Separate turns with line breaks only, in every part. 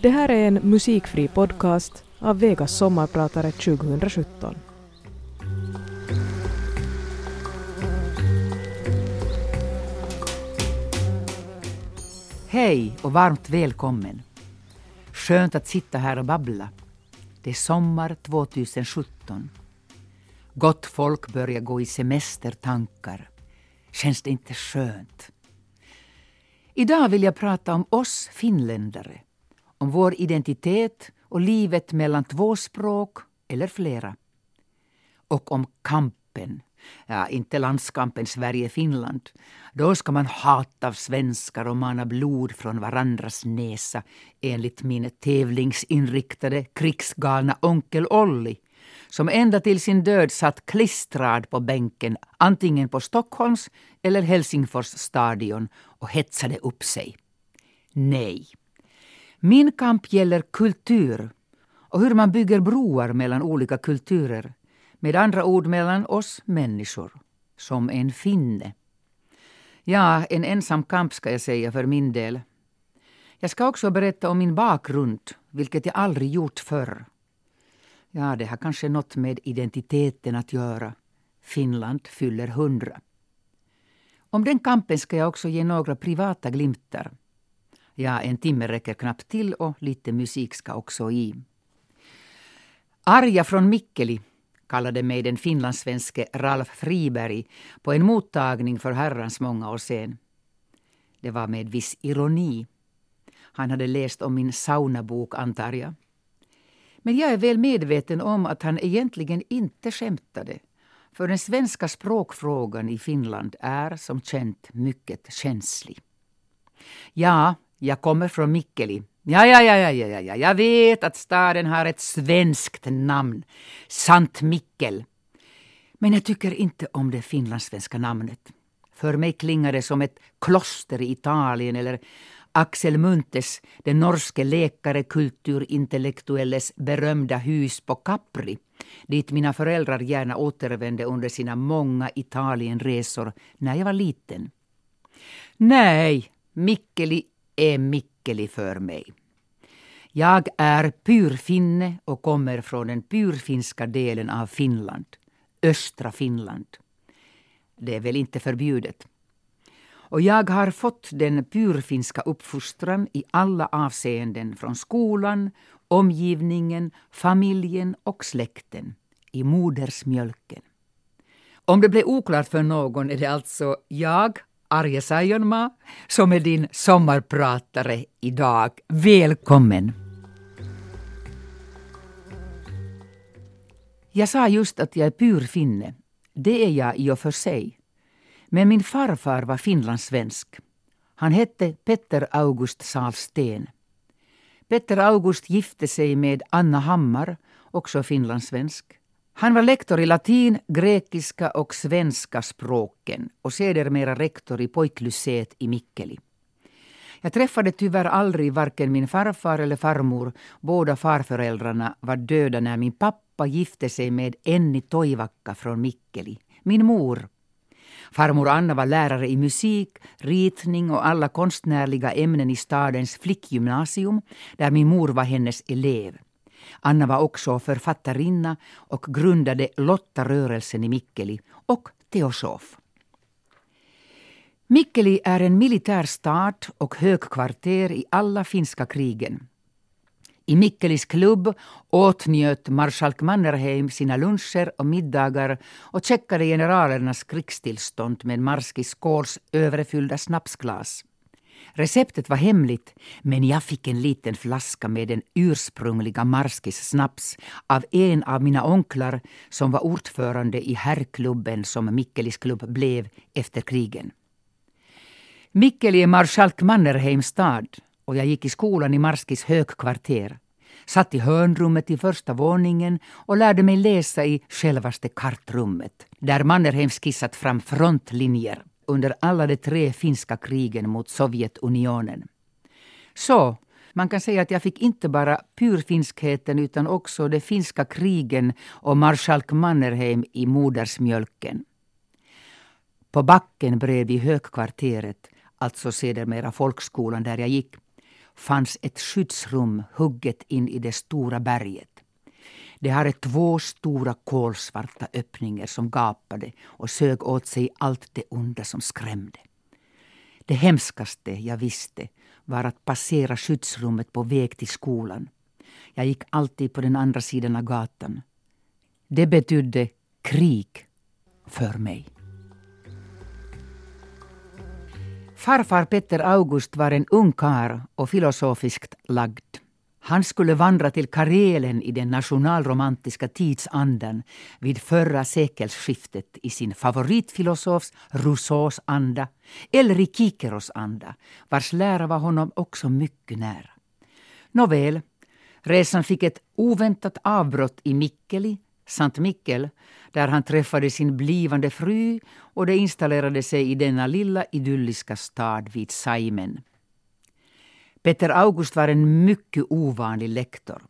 Det här är en musikfri podcast av Vegas sommarpratare 2017.
Hej och varmt välkommen. Skönt att sitta här och babbla. Det är sommar 2017. Gott folk börjar gå i semestertankar. Känns det inte skönt? Idag vill jag prata om oss finländare. Om vår identitet och livet mellan två språk eller flera. Och om kampen. Ja, inte landskampen Sverige-Finland. Då ska man hata svenskar och mana blod från varandras näsa enligt min tävlingsinriktade krigsgalna onkel Olli som ända till sin död satt klistrad på bänken antingen på Stockholms eller Helsingfors stadion och hetsade upp sig. Nej. Min kamp gäller kultur och hur man bygger broar mellan olika kulturer. Med andra ord mellan oss människor. Som en finne. Ja, en ensam kamp ska jag säga för min del. Jag ska också berätta om min bakgrund, vilket jag aldrig gjort förr. Ja, det har kanske något med identiteten att göra. Finland fyller hundra. Om den kampen ska jag också ge några privata glimtar. Ja, en timme räcker knappt till och lite musik ska också i. Arja från Mikkeli kallade mig den finlandssvenske Ralf Friberg på en mottagning för herrans många år sedan. Det var med viss ironi. Han hade läst om min saunabok, antar jag. Men jag är väl medveten om att han egentligen inte skämtade. För den svenska språkfrågan i Finland är som känt mycket känslig. Ja, jag kommer från Mikkeli. Ja, ja, ja, ja, ja, ja, jag vet att staden har ett svenskt namn. Sant Mikkel. Men jag tycker inte om det finlandssvenska namnet. För mig klingar det som ett kloster i Italien eller Axel Muntes, den norske läkare kulturintellektuelles berömda hus på Capri, dit mina föräldrar gärna återvände under sina många Italienresor när jag var liten. Nej, Mikkeli är Mikkeli för mig. Jag är pyrfinne och kommer från den pyrfinska delen av Finland, östra Finland. Det är väl inte förbjudet. Och jag har fått den purfinska uppfostran i alla avseenden från skolan, omgivningen, familjen och släkten, i modersmjölken. Om det blev oklart för någon är det alltså jag, Arje Saijonmaa, som är din sommarpratare idag. Välkommen! Jag sa just att jag är purfinne. Det är jag i och för sig. Men min farfar var finlandssvensk. Han hette Petter August Salsten. Petter August gifte sig med Anna Hammar, också finlandssvensk. Han var lektor i latin, grekiska och svenska språken och sedermera rektor i pojklyseet i Mikkeli. Jag träffade tyvärr aldrig varken min farfar eller farmor. Båda farföräldrarna var döda när min pappa gifte sig med Enni Toivakka från Mikkeli. Min mor Farmor Anna var lärare i musik, ritning och alla konstnärliga ämnen i stadens flickgymnasium där min mor var hennes elev. Anna var också författarinna och grundade Lotta-rörelsen i Mikkeli och teosof. Mikkeli är en militär stad och högkvarter i alla finska krigen. I Mikkelis klubb åtnjöt marskalk Mannerheim sina luncher och middagar och checkade generalernas krigstillstånd med Marskis Skåls överfyllda snapsglas. Receptet var hemligt, men jag fick en liten flaska med den ursprungliga Marskis snaps av en av mina onklar som var ordförande i herrklubben som Mikkelis klubb blev efter krigen. Mikkeli är marskalk Mannerheims stad och jag gick i skolan i Marskis högkvarter. Satt i hörnrummet i första våningen och lärde mig läsa i självaste kartrummet där Mannerheim skissat fram frontlinjer under alla de tre finska krigen mot Sovjetunionen. Så, man kan säga att jag fick inte bara purfinskheten utan också de finska krigen och marskalk Mannerheim i modersmjölken. På backen bredvid högkvarteret, alltså sedermera folkskolan där jag gick, fanns ett skyddsrum hugget in i det stora berget. Det hade två stora kolsvarta öppningar som gapade och sög åt sig allt det onda som skrämde. Det hemskaste jag visste var att passera skyddsrummet på väg till skolan. Jag gick alltid på den andra sidan av gatan. Det betydde krig för mig. Farfar Petter August var en ung kar och filosofiskt lagd. Han skulle vandra till Karelen i den nationalromantiska tidsandan vid förra sekelskiftet i sin favoritfilosofs Rousseaus anda eller i Kikeros anda, vars lära var honom också mycket nära. Nåväl, resan fick ett oväntat avbrott i Mikkeli, Sankt Mikkel, där han träffade sin blivande fru och de installerade sig i denna lilla idylliska stad vid Saimen. Peter August var en mycket ovanlig lektor.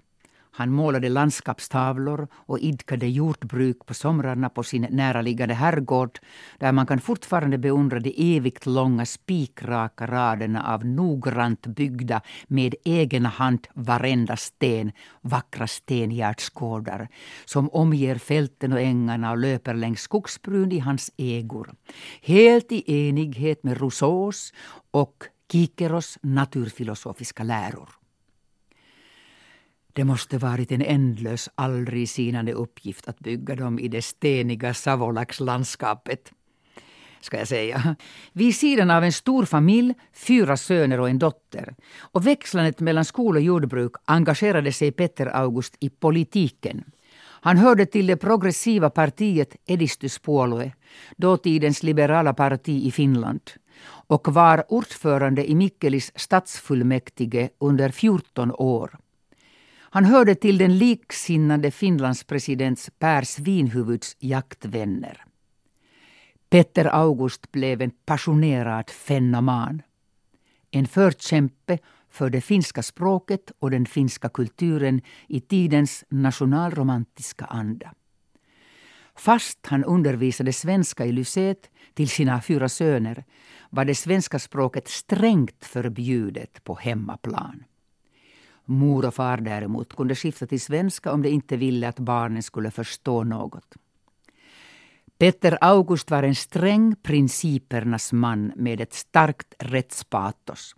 Han målade landskapstavlor och idkade jordbruk på somrarna på sin näraliggande herrgård där man kan fortfarande beundra de evigt långa spikraka raderna av noggrant byggda med egen hand varenda sten vackra stengärdsgårdar som omger fälten och ängarna och löper längs skogsbrun i hans ägor. Helt i enighet med Rousseaus och Kikeros naturfilosofiska läror. Det måste varit en ändlös, aldrig sinande uppgift att bygga dem i det steniga Savolax-landskapet ska jag säga. Vid sidan av en stor familj, fyra söner och en dotter. Och växlandet mellan skol och jordbruk engagerade sig Petter August i politiken. Han hörde till det progressiva partiet Edistyspuolue, dåtidens liberala parti i Finland och var ordförande i Mikkelis stadsfullmäktige under 14 år. Han hörde till den liksinnade Finlandspresidents Per Svinhuvuds jaktvänner. Petter August blev en passionerad fenoman. En förkämpe för det finska språket och den finska kulturen i tidens nationalromantiska anda. Fast han undervisade svenska i Lyset till sina fyra söner var det svenska språket strängt förbjudet på hemmaplan. Mor och far däremot kunde skifta till svenska om de inte ville att barnen skulle förstå något. Petter August var en sträng principernas man med ett starkt rättspatos.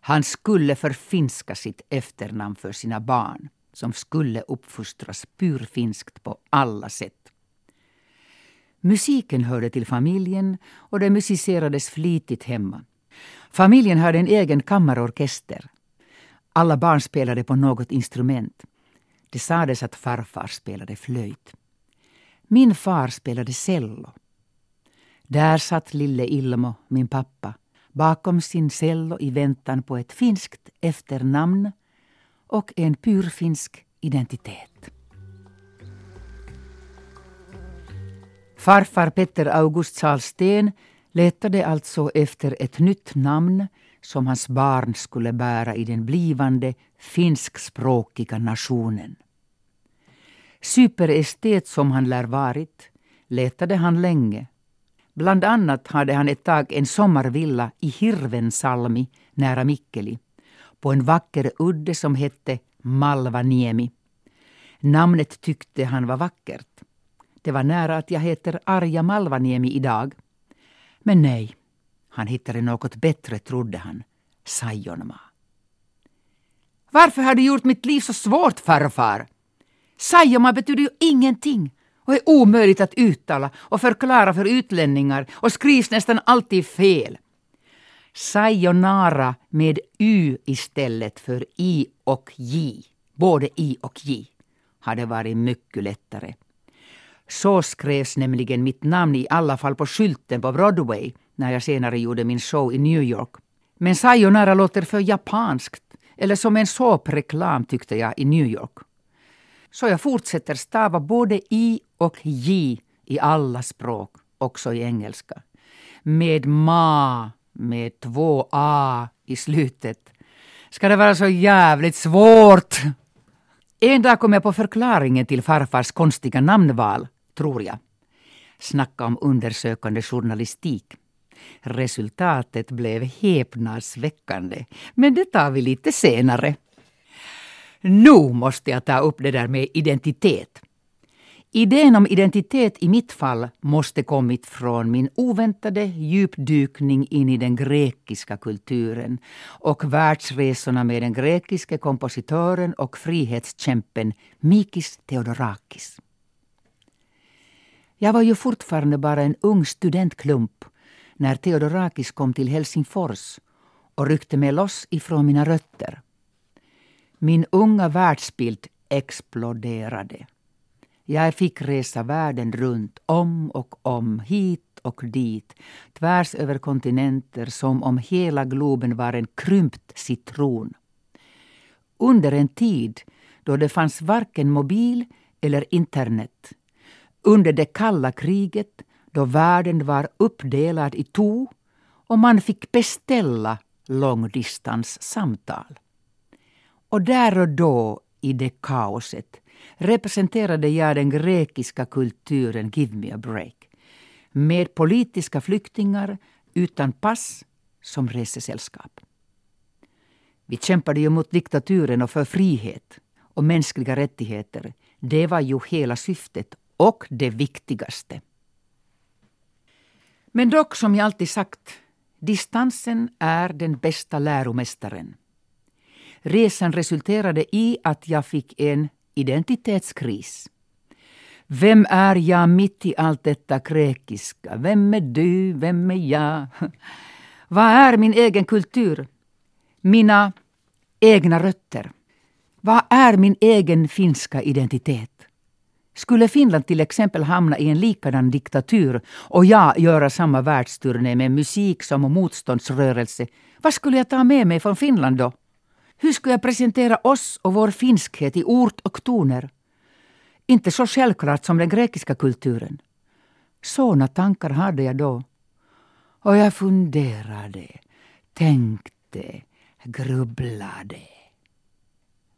Han skulle förfinska sitt efternamn för sina barn som skulle uppfostras purfinskt på alla sätt. Musiken hörde till familjen och det musicerades flitigt hemma. Familjen hade en egen kammarorkester. Alla barn spelade på något instrument. Det sades att farfar spelade flöjt. Min far spelade cello. Där satt lille Ilmo, min pappa, bakom sin cello i väntan på ett finskt efternamn och en purfinsk identitet. Farfar Petter August Salsten letade alltså efter ett nytt namn som hans barn skulle bära i den blivande finskspråkiga nationen. Superestet som han lär varit letade han länge. Bland annat hade han ett tag en sommarvilla i Hirvensalmi nära Mikkeli på en vacker udde som hette Malvaniemi. Namnet tyckte han var vackert. Det var nära att jag heter Arja Malvaniemi idag. Men nej, han hittade något bättre trodde han. Sajonma. Varför har du gjort mitt liv så svårt farfar? Sajoma betyder ju ingenting och är omöjligt att uttala och förklara för utlänningar och skrivs nästan alltid fel. Sayonara med U istället för I och J, både I och J, hade varit mycket lättare. Så skrevs nämligen mitt namn i alla fall på skylten på Broadway när jag senare gjorde min show i New York. Men sayonara låter för japanskt, eller som en såpreklam tyckte jag i New York. Så jag fortsätter stava både i och j i alla språk, också i engelska. Med ma, med två a i slutet. Ska det vara så jävligt svårt? En dag kom jag på förklaringen till farfars konstiga namnval tror jag. Snacka om undersökande journalistik. Resultatet blev häpnadsväckande, men det tar vi lite senare. Nu måste jag ta upp det där med identitet. Idén om identitet i mitt fall måste kommit från min oväntade djupdykning in i den grekiska kulturen och världsresorna med den grekiske kompositören och frihetskämpen Mikis Theodorakis. Jag var ju fortfarande bara en ung studentklump när Theodorakis kom till Helsingfors och ryckte mig loss ifrån mina rötter. Min unga världsbild exploderade. Jag fick resa världen runt, om och om, hit och dit, tvärs över kontinenter som om hela globen var en krympt citron. Under en tid då det fanns varken mobil eller internet. Under det kalla kriget då världen var uppdelad i två och man fick beställa långdistanssamtal. Och där och då i det kaoset representerade jag den grekiska kulturen Give me a break med politiska flyktingar utan pass som resesällskap. Vi kämpade ju mot diktaturen och för frihet och mänskliga rättigheter. Det var ju hela syftet och det viktigaste. Men dock, som jag alltid sagt, distansen är den bästa läromästaren. Resan resulterade i att jag fick en identitetskris. Vem är jag mitt i allt detta grekiska? Vem är du? Vem är jag? Vad är min egen kultur? Mina egna rötter? Vad är min egen finska identitet? Skulle Finland till exempel hamna i en likadan diktatur och jag göra samma världsturné med musik som motståndsrörelse, vad skulle jag ta med mig från Finland då? Hur skulle jag presentera oss och vår finskhet i ord och toner? Inte så självklart som den grekiska kulturen. Såna tankar hade jag då. Och jag funderade, tänkte, grubblade.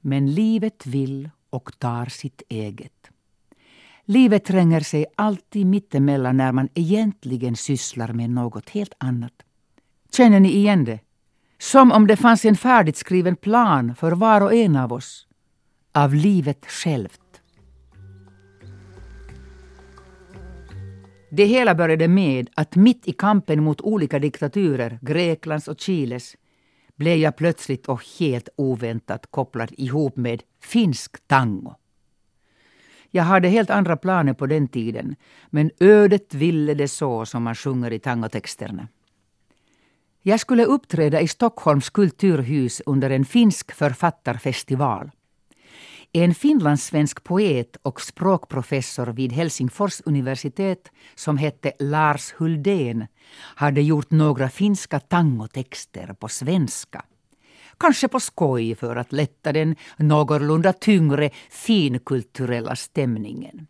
Men livet vill och tar sitt eget. Livet tränger sig alltid mittemellan när man egentligen sysslar med något helt annat. Känner ni igen det? Som om det fanns en färdigt skriven plan för var och en av oss. Av livet självt. Det hela började med att mitt i kampen mot olika diktaturer, Greklands och Chiles, blev jag plötsligt och helt oväntat kopplad ihop med finsk tango. Jag hade helt andra planer på den tiden, men ödet ville det så som man sjunger i tangotexterna. Jag skulle uppträda i Stockholms kulturhus under en finsk författarfestival. En finlandssvensk poet och språkprofessor vid Helsingfors universitet som hette Lars Huldén hade gjort några finska tangotexter på svenska. Kanske på skoj för att lätta den någorlunda tyngre finkulturella stämningen.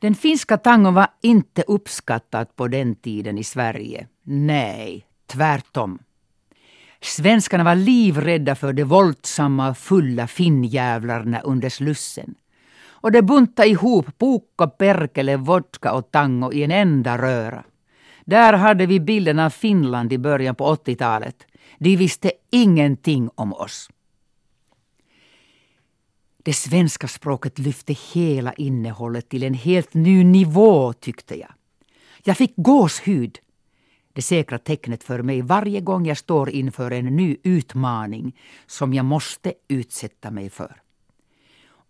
Den finska tangon var inte uppskattad på den tiden i Sverige. Nej, tvärtom. Svenskarna var livrädda för de våldsamma fulla finnjävlarna under Slussen. Och de buntade ihop pukka, perkele, vodka och tango i en enda röra. Där hade vi bilden av Finland i början på 80-talet. De visste ingenting om oss. Det svenska språket lyfte hela innehållet till en helt ny nivå, tyckte jag. Jag fick gåshud. Det säkra tecknet för mig varje gång jag står inför en ny utmaning som jag måste utsätta mig för.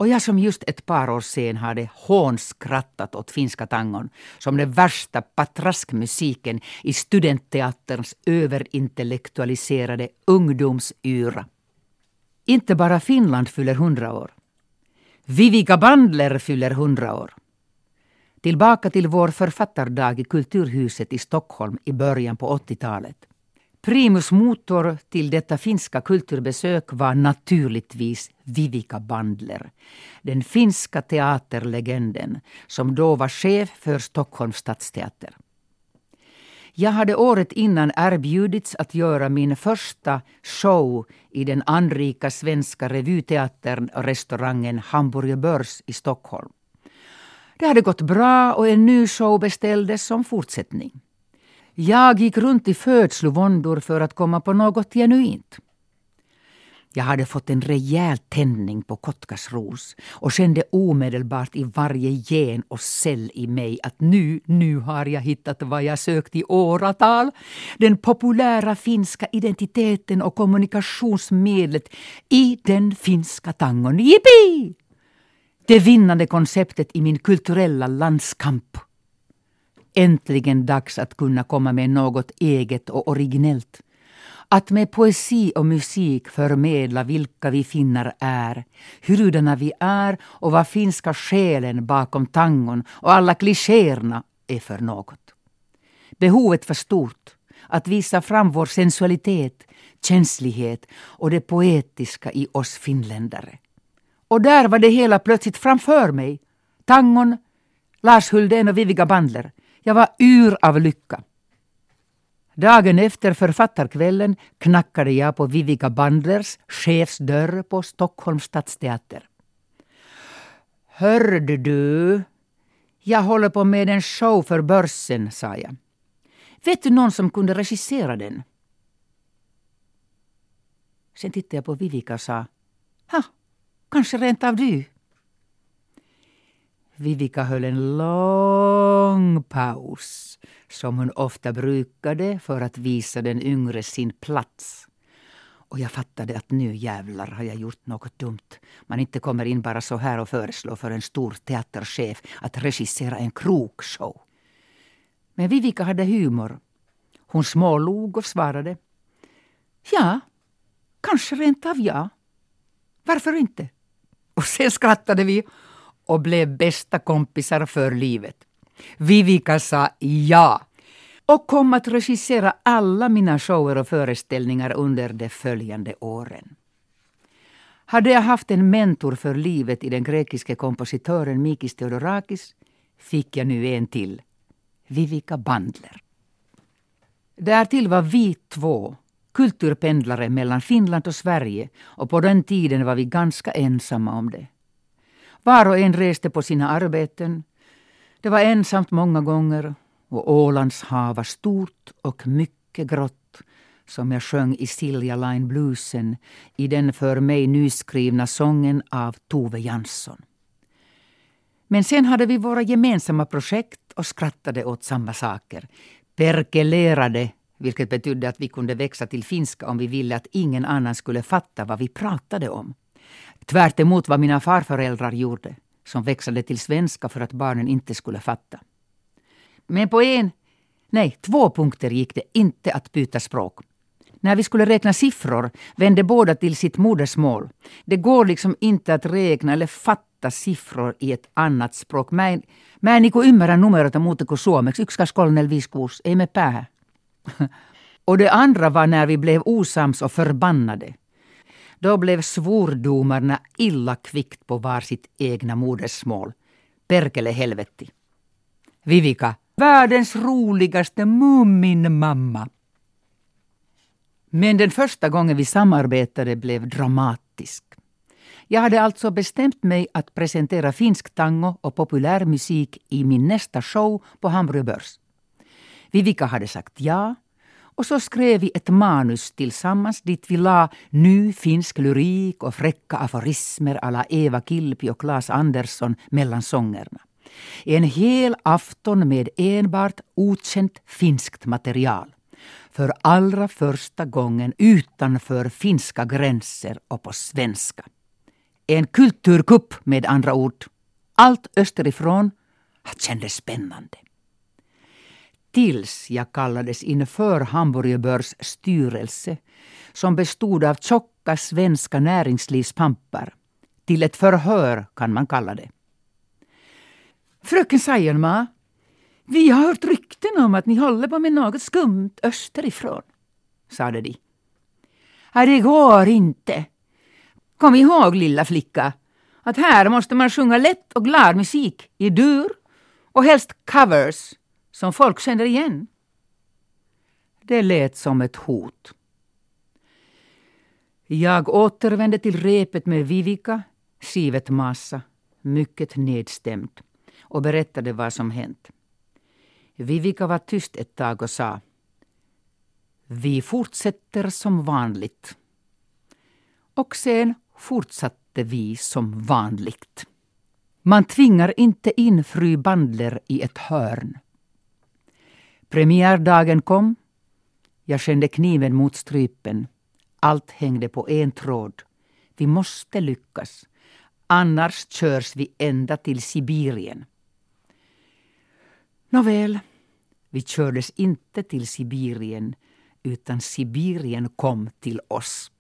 Och jag som just ett par år sen hade hånskrattat åt finska tangon som den värsta patraskmusiken i studentteaterns överintellektualiserade ungdomsyra. Inte bara Finland fyller hundra år. Vivica Bandler fyller hundra år. Tillbaka till vår författardag i Kulturhuset i Stockholm i början på 80-talet. Primus motor till detta finska kulturbesök var naturligtvis Vivica Bandler, den finska teaterlegenden som då var chef för Stockholms stadsteater. Jag hade året innan erbjudits att göra min första show i den anrika svenska revyteatern och restaurangen Hamburger Börs i Stockholm. Det hade gått bra och en ny show beställdes som fortsättning. Jag gick runt i födslovåndor för att komma på något genuint. Jag hade fått en rejäl tändning på Kotkas ros och kände omedelbart i varje gen och cell i mig att nu, nu har jag hittat vad jag sökt i åratal. Den populära finska identiteten och kommunikationsmedlet i den finska tangon. Jippi! Det vinnande konceptet i min kulturella landskamp. Äntligen dags att kunna komma med något eget och originellt. Att med poesi och musik förmedla vilka vi finnar är, hurudana vi är och vad finska själen bakom tangon och alla klichéerna är för något. Behovet för stort att visa fram vår sensualitet, känslighet och det poetiska i oss finländare. Och där var det hela plötsligt framför mig. Tangon, Lars Huldén och Viviga Bandler. Jag var ur av lycka. Dagen efter författarkvällen knackade jag på Vivica Bandlers chefsdörr på Stockholms stadsteater. Hörde du? Jag håller på med en show för Börsen, sa jag. Vet du någon som kunde regissera den? Sen tittade jag på Vivica och sa, ha, kanske rent av du. Vivica höll en lång paus, som hon ofta brukade för att visa den yngre sin plats. Och jag fattade att nu jävlar har jag gjort något dumt. Man inte kommer in bara så här och föreslår för en stor teaterchef att regissera en krogshow. Men Vivica hade humor. Hon smålog och svarade. Ja, kanske rent av ja. Varför inte? Och sen skrattade vi och blev bästa kompisar för livet. Vivica sa ja och kom att regissera alla mina shower och föreställningar under de följande åren. Hade jag haft en mentor för livet i den grekiske kompositören Mikis Theodorakis fick jag nu en till, Vivica Bandler. Därtill var vi två kulturpendlare mellan Finland och Sverige och på den tiden var vi ganska ensamma om det. Var och en reste på sina arbeten. Det var ensamt många gånger och Ålands hav var stort och mycket grått som jag sjöng i Silja Line Bluesen i den för mig nyskrivna sången av Tove Jansson. Men sen hade vi våra gemensamma projekt och skrattade åt samma saker. Perkelerade, vilket betydde att vi kunde växa till finska om vi ville att ingen annan skulle fatta vad vi pratade om. Tvärt emot vad mina farföräldrar gjorde, som växlade till svenska för att barnen inte skulle fatta. Men på en, nej, två punkter gick det inte att byta språk. När vi skulle räkna siffror vände båda till sitt modersmål. Det går liksom inte att räkna eller fatta siffror i ett annat språk. Mä en, mä en niinku ymmärrä numeroita muuta kuin suomeksi. 1, 2, 3, 4, 5, 6. Ei me päähän. Och det andra var när vi blev osams och förbannade. Då blev svordomarna illa kvickt på var sitt egna modersmål. Perkele helvetti. Vivika, världens roligaste Muminmamma! Men den första gången vi samarbetade blev dramatisk. Jag hade alltså bestämt mig att presentera finsk tango och populärmusik i min nästa show på Hamburg Börs. Vivica hade sagt ja och så skrev vi ett manus tillsammans dit vi la ny finsk lyrik och fräcka aforismer alla Eva Kilpi och Claes Andersson mellan sångerna. En hel afton med enbart okänt finskt material. För allra första gången utanför finska gränser och på svenska. En kulturkupp med andra ord. Allt österifrån kändes spännande tills jag kallades inför Hamburgerbörs styrelse som bestod av tjocka svenska näringslivspampar. Till ett förhör kan man kalla det. Fröken Sajenma, vi har hört rykten om att ni håller på med något skumt österifrån, sade de. Ja, det går inte. Kom ihåg, lilla flicka, att här måste man sjunga lätt och glad musik i dur och helst covers som folk känner igen. Det lät som ett hot. Jag återvände till repet med Vivica, Sivet Massa, mycket nedstämd och berättade vad som hänt. Vivica var tyst ett tag och sa Vi fortsätter som vanligt. Och sen fortsatte vi som vanligt. Man tvingar inte in fru Bandler i ett hörn. Premiärdagen kom. Jag kände kniven mot strypen. Allt hängde på en tråd. Vi måste lyckas. Annars körs vi ända till Sibirien. Nåväl, vi kördes inte till Sibirien utan Sibirien kom till oss.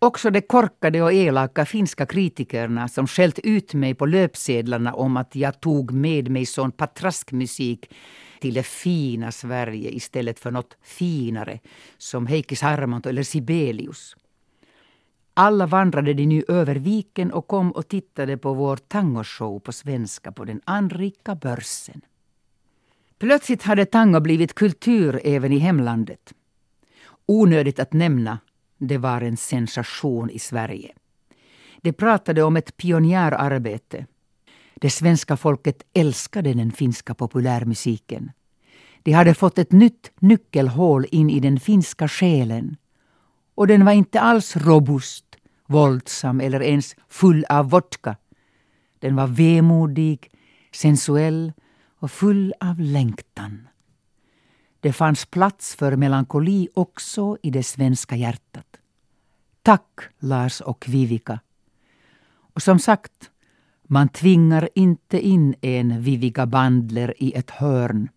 Också de korkade och elaka finska kritikerna som skällt ut mig på löpsedlarna om att jag tog med mig sån patraskmusik till det fina Sverige istället för något finare som Heikki Sarmanto eller Sibelius. Alla vandrade de nu över viken och kom och tittade på vår tangoshow på svenska på den anrika börsen. Plötsligt hade tango blivit kultur även i hemlandet. Onödigt att nämna, det var en sensation i Sverige. De pratade om ett pionjärarbete. Det svenska folket älskade den finska populärmusiken. De hade fått ett nytt nyckelhål in i den finska själen. Och den var inte alls robust, våldsam eller ens full av vodka. Den var vemodig, sensuell och full av längtan. Det fanns plats för melankoli också i det svenska hjärtat. Tack Lars och Vivica. Och som sagt, man tvingar inte in en Vivica Bandler i ett hörn.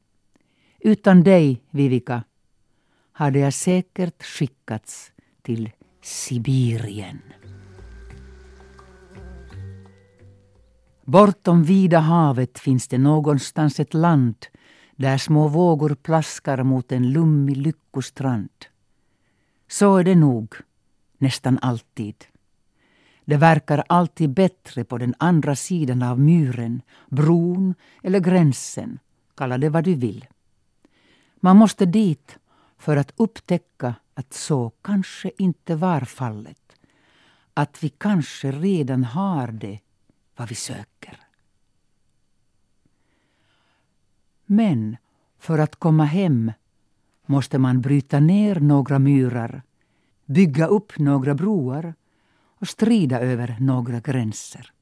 Utan dig, Vivica, hade jag säkert skickats till Sibirien. Bortom vida havet finns det någonstans ett land där små vågor plaskar mot en lummig lyckostrand. Så är det nog, nästan alltid. Det verkar alltid bättre på den andra sidan av muren, bron eller gränsen, kalla det vad du vill. Man måste dit för att upptäcka att så kanske inte var fallet. Att vi kanske redan har det vad vi söker. Men för att komma hem måste man bryta ner några myrar bygga upp några broar och strida över några gränser.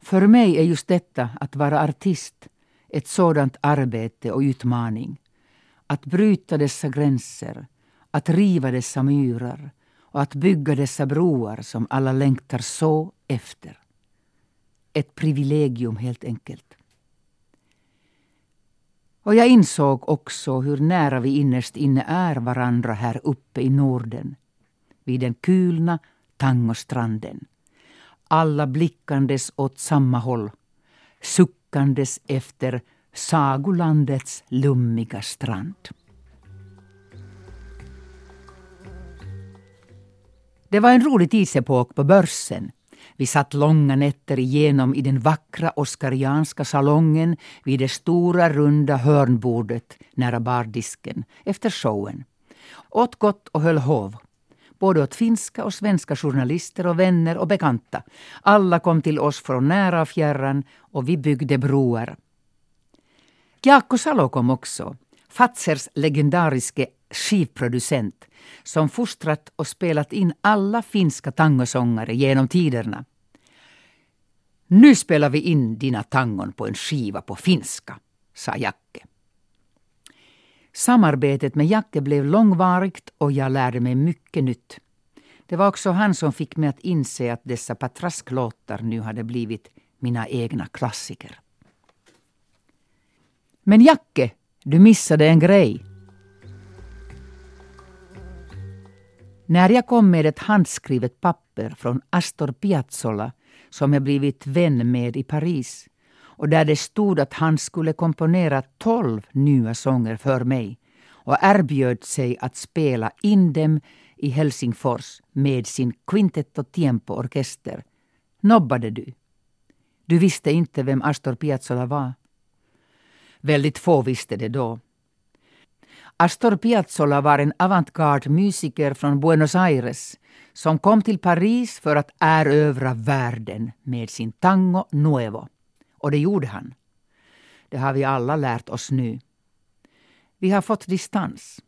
För mig är just detta att vara artist ett sådant arbete och utmaning. Att bryta dessa gränser, att riva dessa myrar och att bygga dessa broar som alla längtar så efter. Ett privilegium helt enkelt. Och jag insåg också hur nära vi innerst inne är varandra här uppe i Norden. Vid den kulna Tangostranden. Alla blickandes åt samma håll. Suckandes efter sagolandets lummiga strand. Det var en rolig tidsepok på börsen. Vi satt långa nätter igenom i den vackra oskarianska salongen vid det stora runda hörnbordet nära bardisken efter showen. Åt gott och höll hov. Både åt finska och svenska journalister och vänner och bekanta. Alla kom till oss från nära och fjärran och vi byggde broar. Jaakko Salo kom också. Fazers legendariske skivproducent som fostrat och spelat in alla finska tangosångare genom tiderna. Nu spelar vi in dina tangon på en skiva på finska, sa Jacke. Samarbetet med Jacke blev långvarigt och jag lärde mig mycket nytt. Det var också han som fick mig att inse att dessa patrasklåtar nu hade blivit mina egna klassiker. Men Jacke, du missade en grej. När jag kom med ett handskrivet papper från Astor Piazzolla som jag blivit vän med i Paris och där det stod att han skulle komponera tolv nya sånger för mig och erbjöd sig att spela in dem i Helsingfors med sin Quintetto Tiempo orkester, nobbade du. Du visste inte vem Astor Piazzolla var. Väldigt få visste det då. Astor Piazzolla var en avantgarde-musiker från Buenos Aires som kom till Paris för att erövra världen med sin tango nuevo. Och det gjorde han. Det har vi alla lärt oss nu. Vi har fått distans.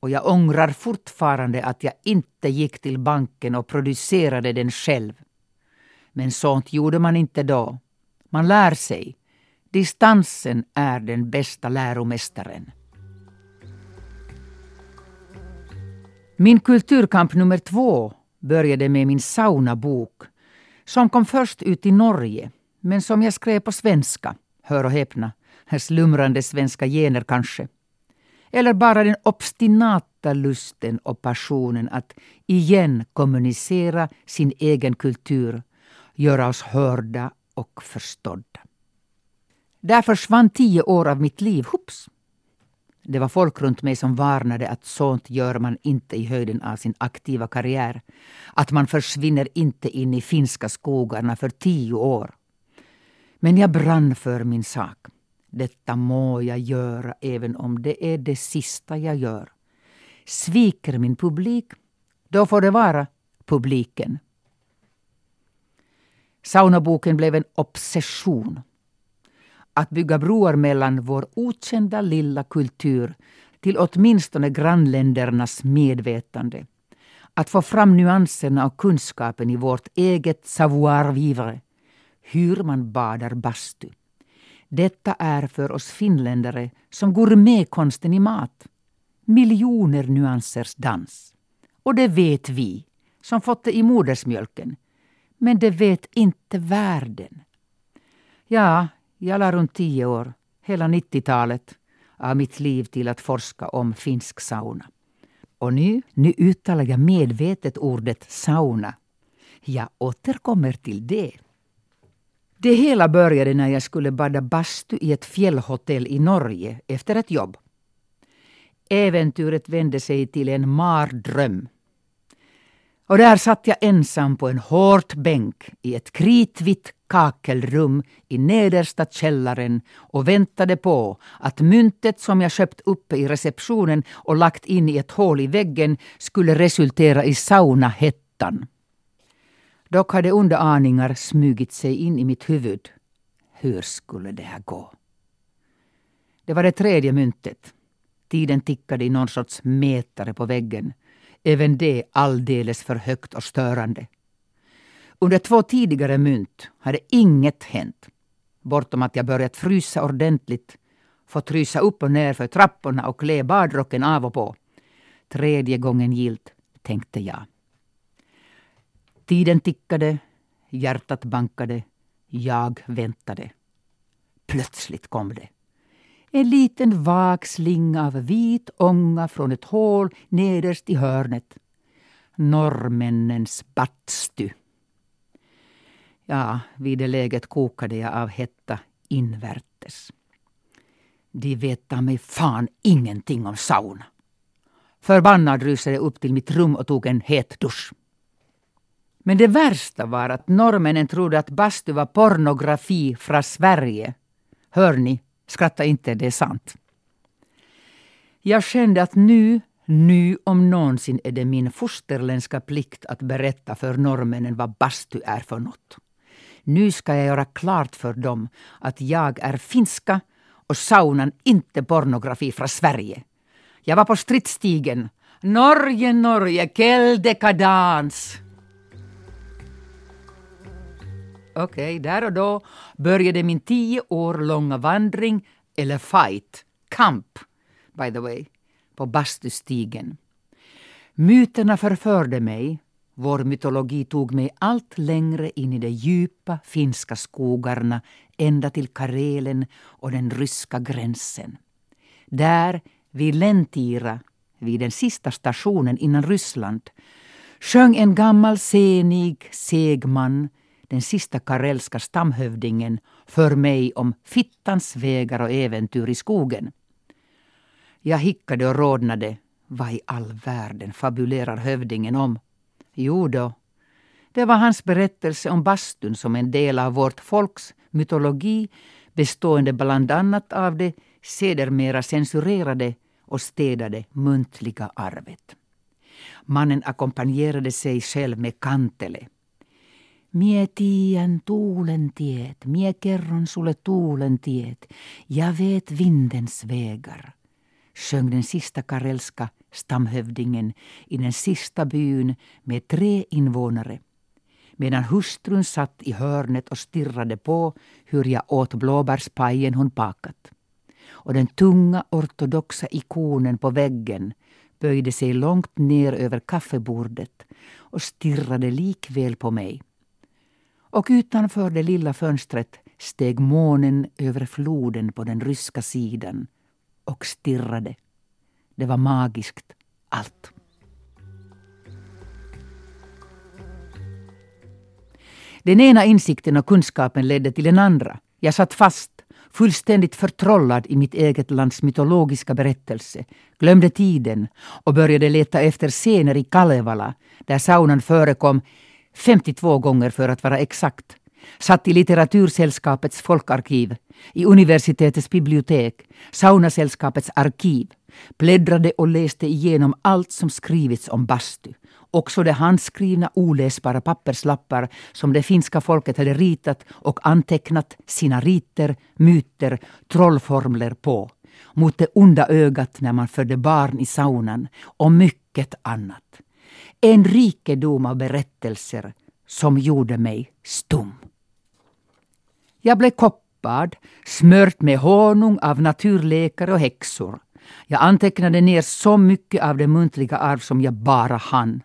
Och jag ångrar fortfarande att jag inte gick till banken och producerade den själv. Men sånt gjorde man inte då. Man lär sig. Distansen är den bästa läromästaren. Min kulturkamp nummer två började med min saunabok som kom först ut i Norge men som jag skrev på svenska. Hör och häpna, slumrande svenska gener kanske. Eller bara den obstinata lusten och passionen att igen kommunicera sin egen kultur, göra oss hörda och förstådda. Där försvann tio år av mitt liv, hups. Det var folk runt mig som varnade att sånt gör man inte i höjden av sin aktiva karriär. Att man försvinner inte in i finska skogarna för tio år. Men jag brann för min sak. Detta må jag göra även om det är det sista jag gör. Sviker min publik, då får det vara publiken. Saunaboken blev en obsession. Att bygga broar mellan vår okända lilla kultur till åtminstone grannländernas medvetande. Att få fram nyanserna och kunskapen i vårt eget savoir-vivre. Hur man badar bastu. Detta är för oss finländare som gourmetkonsten i mat. Miljoner nyansers dans. Och det vet vi, som fått det i modersmjölken. Men det vet inte världen. Ja, jag la runt tio år, hela 90-talet, av mitt liv till att forska om finsk sauna. Och nu, nu uttalar jag medvetet ordet sauna. Jag återkommer till det. Det hela började när jag skulle bada bastu i ett fjällhotell i Norge efter ett jobb. Äventyret vände sig till en mardröm. Och där satt jag ensam på en hårt bänk i ett kritvitt kakelrum i nedersta källaren och väntade på att myntet som jag köpt uppe i receptionen och lagt in i ett hål i väggen skulle resultera i saunahettan. Dock hade onda aningar smugit sig in i mitt huvud. Hur skulle det här gå? Det var det tredje myntet. Tiden tickade i någon sorts mätare på väggen. Även det alldeles för högt och störande. Under två tidigare mynt hade inget hänt. Bortom att jag börjat frysa ordentligt, fått rysa upp och ner för trapporna och klä badrocken av och på. Tredje gången gilt, tänkte jag. Tiden tickade, hjärtat bankade, jag väntade. Plötsligt kom det. En liten vag slinga av vit ånga från ett hål nederst i hörnet. Norrmännens bastu. Ja, vid det läget kokade jag av hetta invärtes. De vet mig fan ingenting om sauna. Förbannad rusade jag upp till mitt rum och tog en het dusch. Men det värsta var att norrmännen trodde att bastu var pornografi från Sverige. Hör ni? Skratta inte, det är sant. Jag kände att nu, nu om någonsin är det min fosterländska plikt att berätta för norrmännen vad bastu är för något. Nu ska jag göra klart för dem att jag är finska och saunan inte pornografi från Sverige. Jag var på stridsstigen. Norge, Norge, quelle décadence! Okej, okay, där och då började min tio år långa vandring, eller fight, kamp, by the way, på bastustigen. Myterna förförde mig. Vår mytologi tog mig allt längre in i de djupa finska skogarna ända till Karelen och den ryska gränsen. Där, vid Lentira, vid den sista stationen innan Ryssland, sjöng en gammal senig, seg man den sista karelska stamhövdingen, för mig om fittans vägar och äventyr i skogen. Jag hickade och rodnade. Vad i all världen fabulerar hövdingen om? Jo då, det var hans berättelse om bastun som en del av vårt folks mytologi bestående bland annat av det sedermera censurerade och städade muntliga arvet. Mannen ackompanjerade sig själv med kantele Mie tiedän tuulen tiet, mie kerron sulle tuulen tiet, ja vet vindens vägar. sjöng den sista karelska stamhövdingen i den sista byn med tre invånare medan hustrun satt i hörnet och stirrade på hur jag åt blåbärspajen hon bakat. Och den tunga ortodoxa ikonen på väggen böjde sig långt ner över kaffebordet och stirrade likväl på mig. Och utanför det lilla fönstret steg månen över floden på den ryska sidan och stirrade. Det var magiskt, allt. Den ena insikten och kunskapen ledde till den andra. Jag satt fast, fullständigt förtrollad i mitt eget lands mytologiska berättelse, glömde tiden och började leta efter scener i Kalevala, där saunan förekom 52 gånger för att vara exakt. Satt i Litteratursällskapets folkarkiv, i universitetets bibliotek, Saunasällskapets arkiv, bläddrade och läste igenom allt som skrivits om bastu också de handskrivna oläsbara papperslappar som det finska folket hade ritat och antecknat sina riter, myter, trollformler på. Mot det onda ögat när man födde barn i saunan och mycket annat. En rikedom av berättelser som gjorde mig stum. Jag blev koppad, smört med honung av naturläkare och häxor. Jag antecknade ner så mycket av det muntliga arv som jag bara hann.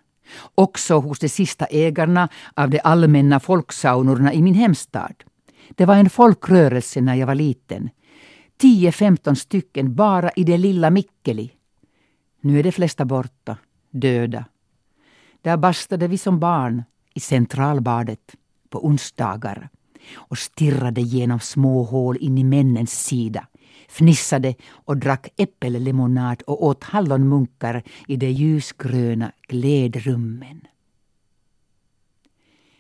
Också hos de sista ägarna av de allmänna folksaunorna i min hemstad. Det var en folkrörelse när jag var liten. 10-15 stycken bara i det lilla Mikkeli. Nu är de flesta borta, döda. Där bastade vi som barn i centralbadet på onsdagar och stirrade genom små hål in i männens sida fnissade och drack äppellemonad och åt hallonmunkar i de ljusgröna glädrummen.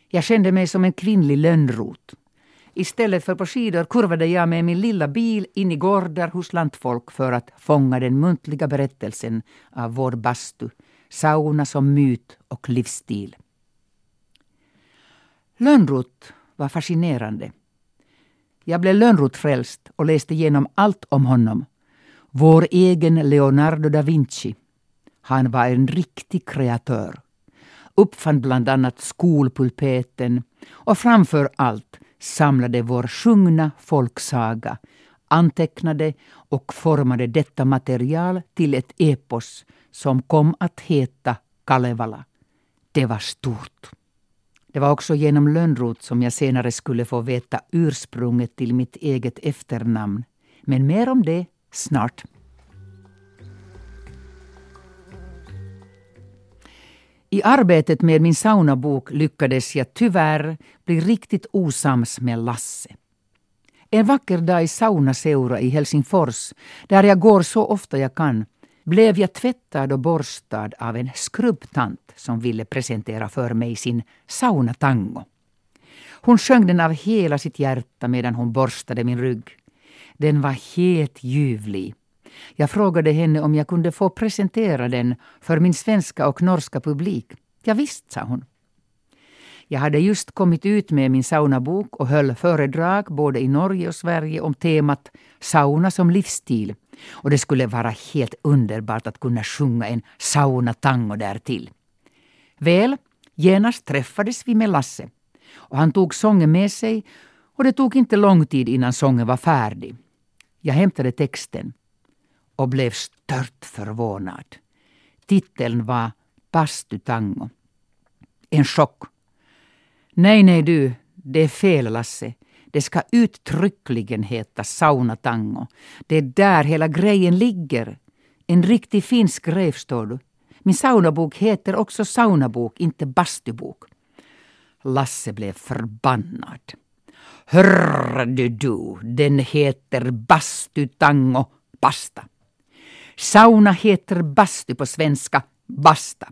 Jag kände mig som en kvinnlig lönnrot. Istället för på skidor kurvade jag med min lilla bil in i gårdar hos lantfolk för att fånga den muntliga berättelsen av vår bastu, sauna som myt och livsstil. Lönnrot var fascinerande. Jag blev Lönnroth-frälst och läste igenom allt om honom. Vår egen Leonardo da Vinci. Han var en riktig kreatör. Uppfann bland annat skolpulpeten och framför allt samlade vår sjungna folksaga, antecknade och formade detta material till ett epos som kom att heta Kalevala. Det var stort. Det var också genom Lönnroth som jag senare skulle få veta ursprunget till mitt eget efternamn. Men mer om det snart. I arbetet med min saunabok lyckades jag tyvärr bli riktigt osams med Lasse. En vacker dag i Saunaseura i Helsingfors, där jag går så ofta jag kan, blev jag tvättad och borstad av en skrubbtant som ville presentera för mig sin saunatango. Hon sjöng den av hela sitt hjärta medan hon borstade min rygg. Den var helt ljuvlig. Jag frågade henne om jag kunde få presentera den för min svenska och norska publik. Ja, visst, sa hon. Jag hade just kommit ut med min saunabok och höll föredrag både i Norge och Sverige om temat sauna som livsstil. Och det skulle vara helt underbart att kunna sjunga en saunatango därtill. Väl, genast träffades vi med Lasse. Och han tog sången med sig och det tog inte lång tid innan sången var färdig. Jag hämtade texten och blev stört förvånad. Titeln var Bastutango. En chock. Nej, nej du, det är fel Lasse. Det ska uttryckligen heta saunatango. Det är där hela grejen ligger. En riktig finsk grej, förstår du. Min saunabok heter också saunabok, inte bastubok. Lasse blev förbannad. Hörde du, den heter bastutango, basta. Sauna heter bastu på svenska, basta.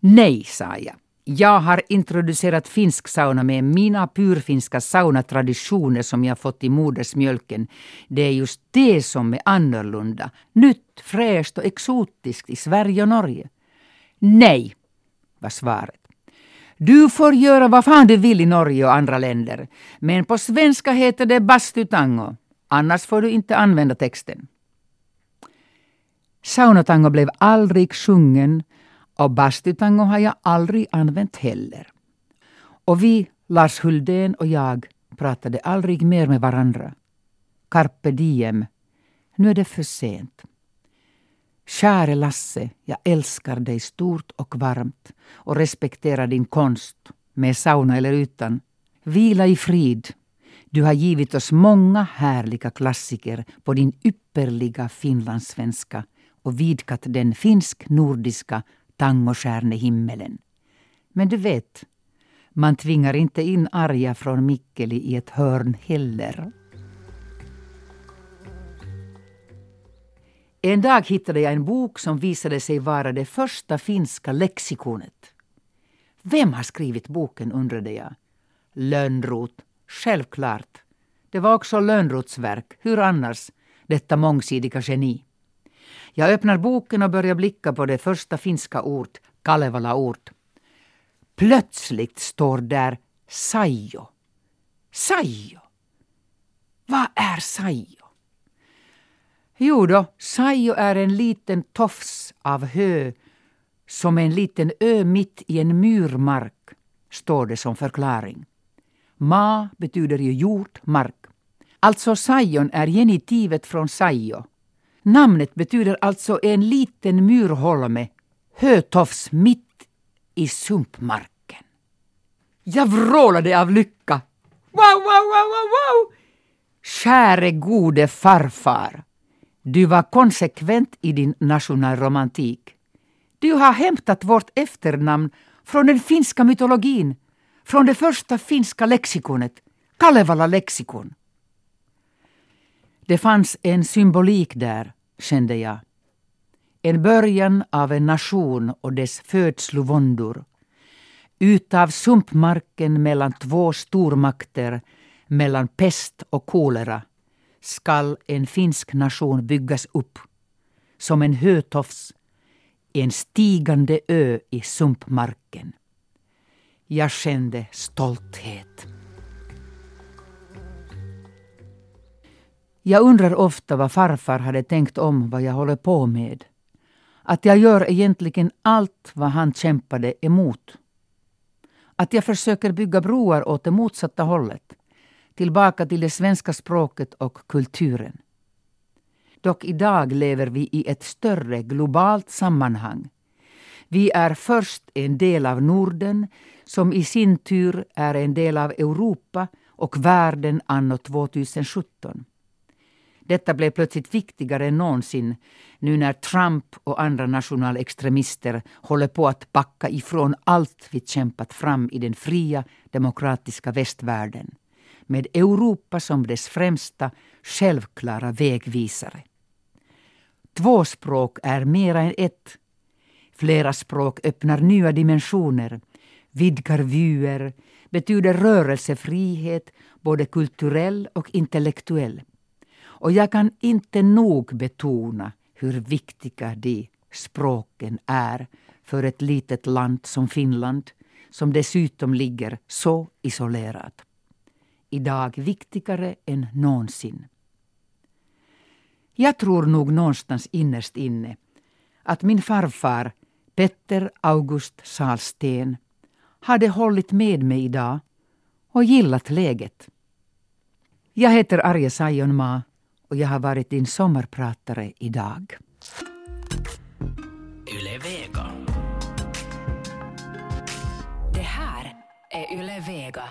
Nej, sa jag. Jag har introducerat finsk sauna med mina purfinska saunatraditioner som jag fått i modersmjölken. Det är just det som är annorlunda, nytt, fräscht och exotiskt i Sverige och Norge. Nej, var svaret. Du får göra vad fan du vill i Norge och andra länder, men på svenska heter det bastutango. Annars får du inte använda texten. Saunatango blev aldrig sjungen och bastutango har jag aldrig använt heller. Och vi, Lars Huldén och jag, pratade aldrig mer med varandra. Carpe diem. Nu är det för sent. Käre Lasse, jag älskar dig stort och varmt och respekterar din konst, med sauna eller utan. Vila i frid. Du har givit oss många härliga klassiker på din ypperliga finlandssvenska och vidgat den finsk-nordiska tangostjärnehimmelen. Men du vet, man tvingar inte in Arja från Mikkeli i ett hörn heller. En dag hittade jag en bok som visade sig vara det första finska lexikonet. Vem har skrivit boken, undrade jag. Lönnroth, självklart. Det var också Lönnroths verk, hur annars, detta mångsidiga geni. Jag öppnar boken och börjar blicka på det första finska ord, Kalevala-ord. Plötsligt står där Saijo. Saijo! Vad är Saijo? Jo då, Saijo är en liten tofs av hö som en liten ö mitt i en myrmark, står det som förklaring. Ma betyder ju jord, mark. Alltså Saijon är genitivet från Saijo. Namnet betyder alltså en liten myrholme, hötofs mitt i sumpmarken. Jag vrålade av lycka. Wow, wow, wow, wow, wow! Käre gode farfar! Du var konsekvent i din nationalromantik. Du har hämtat vårt efternamn från den finska mytologin, från det första finska lexikonet, Kalevala lexikon. Det fanns en symbolik där, kände jag. En början av en nation och dess födslovåndor. Utav sumpmarken mellan två stormakter, mellan pest och kolera, skall en finsk nation byggas upp. Som en hötofs, en stigande ö i sumpmarken. Jag kände stolthet. Jag undrar ofta vad farfar hade tänkt om vad jag håller på med. Att jag gör egentligen allt vad han kämpade emot. Att jag försöker bygga broar åt det motsatta hållet. Tillbaka till det svenska språket och kulturen. Dock idag lever vi i ett större globalt sammanhang. Vi är först en del av Norden som i sin tur är en del av Europa och världen anno 2017. Detta blev plötsligt viktigare än någonsin nu när Trump och andra nationalextremister håller på att backa ifrån allt vi kämpat fram i den fria demokratiska västvärlden med Europa som dess främsta självklara vägvisare. Två språk är mera än ett. Flera språk öppnar nya dimensioner, vidgar vyer, betyder rörelsefrihet, både kulturell och intellektuell. Och jag kan inte nog betona hur viktiga de språken är för ett litet land som Finland, som dessutom ligger så isolerat. Idag viktigare än någonsin. Jag tror nog någonstans innerst inne att min farfar Petter August Salsten hade hållit med mig idag och gillat läget. Jag heter Arje Saijonmaa och jag har varit din sommarpratare idag. Yle Vega. Det här är Yle Vega.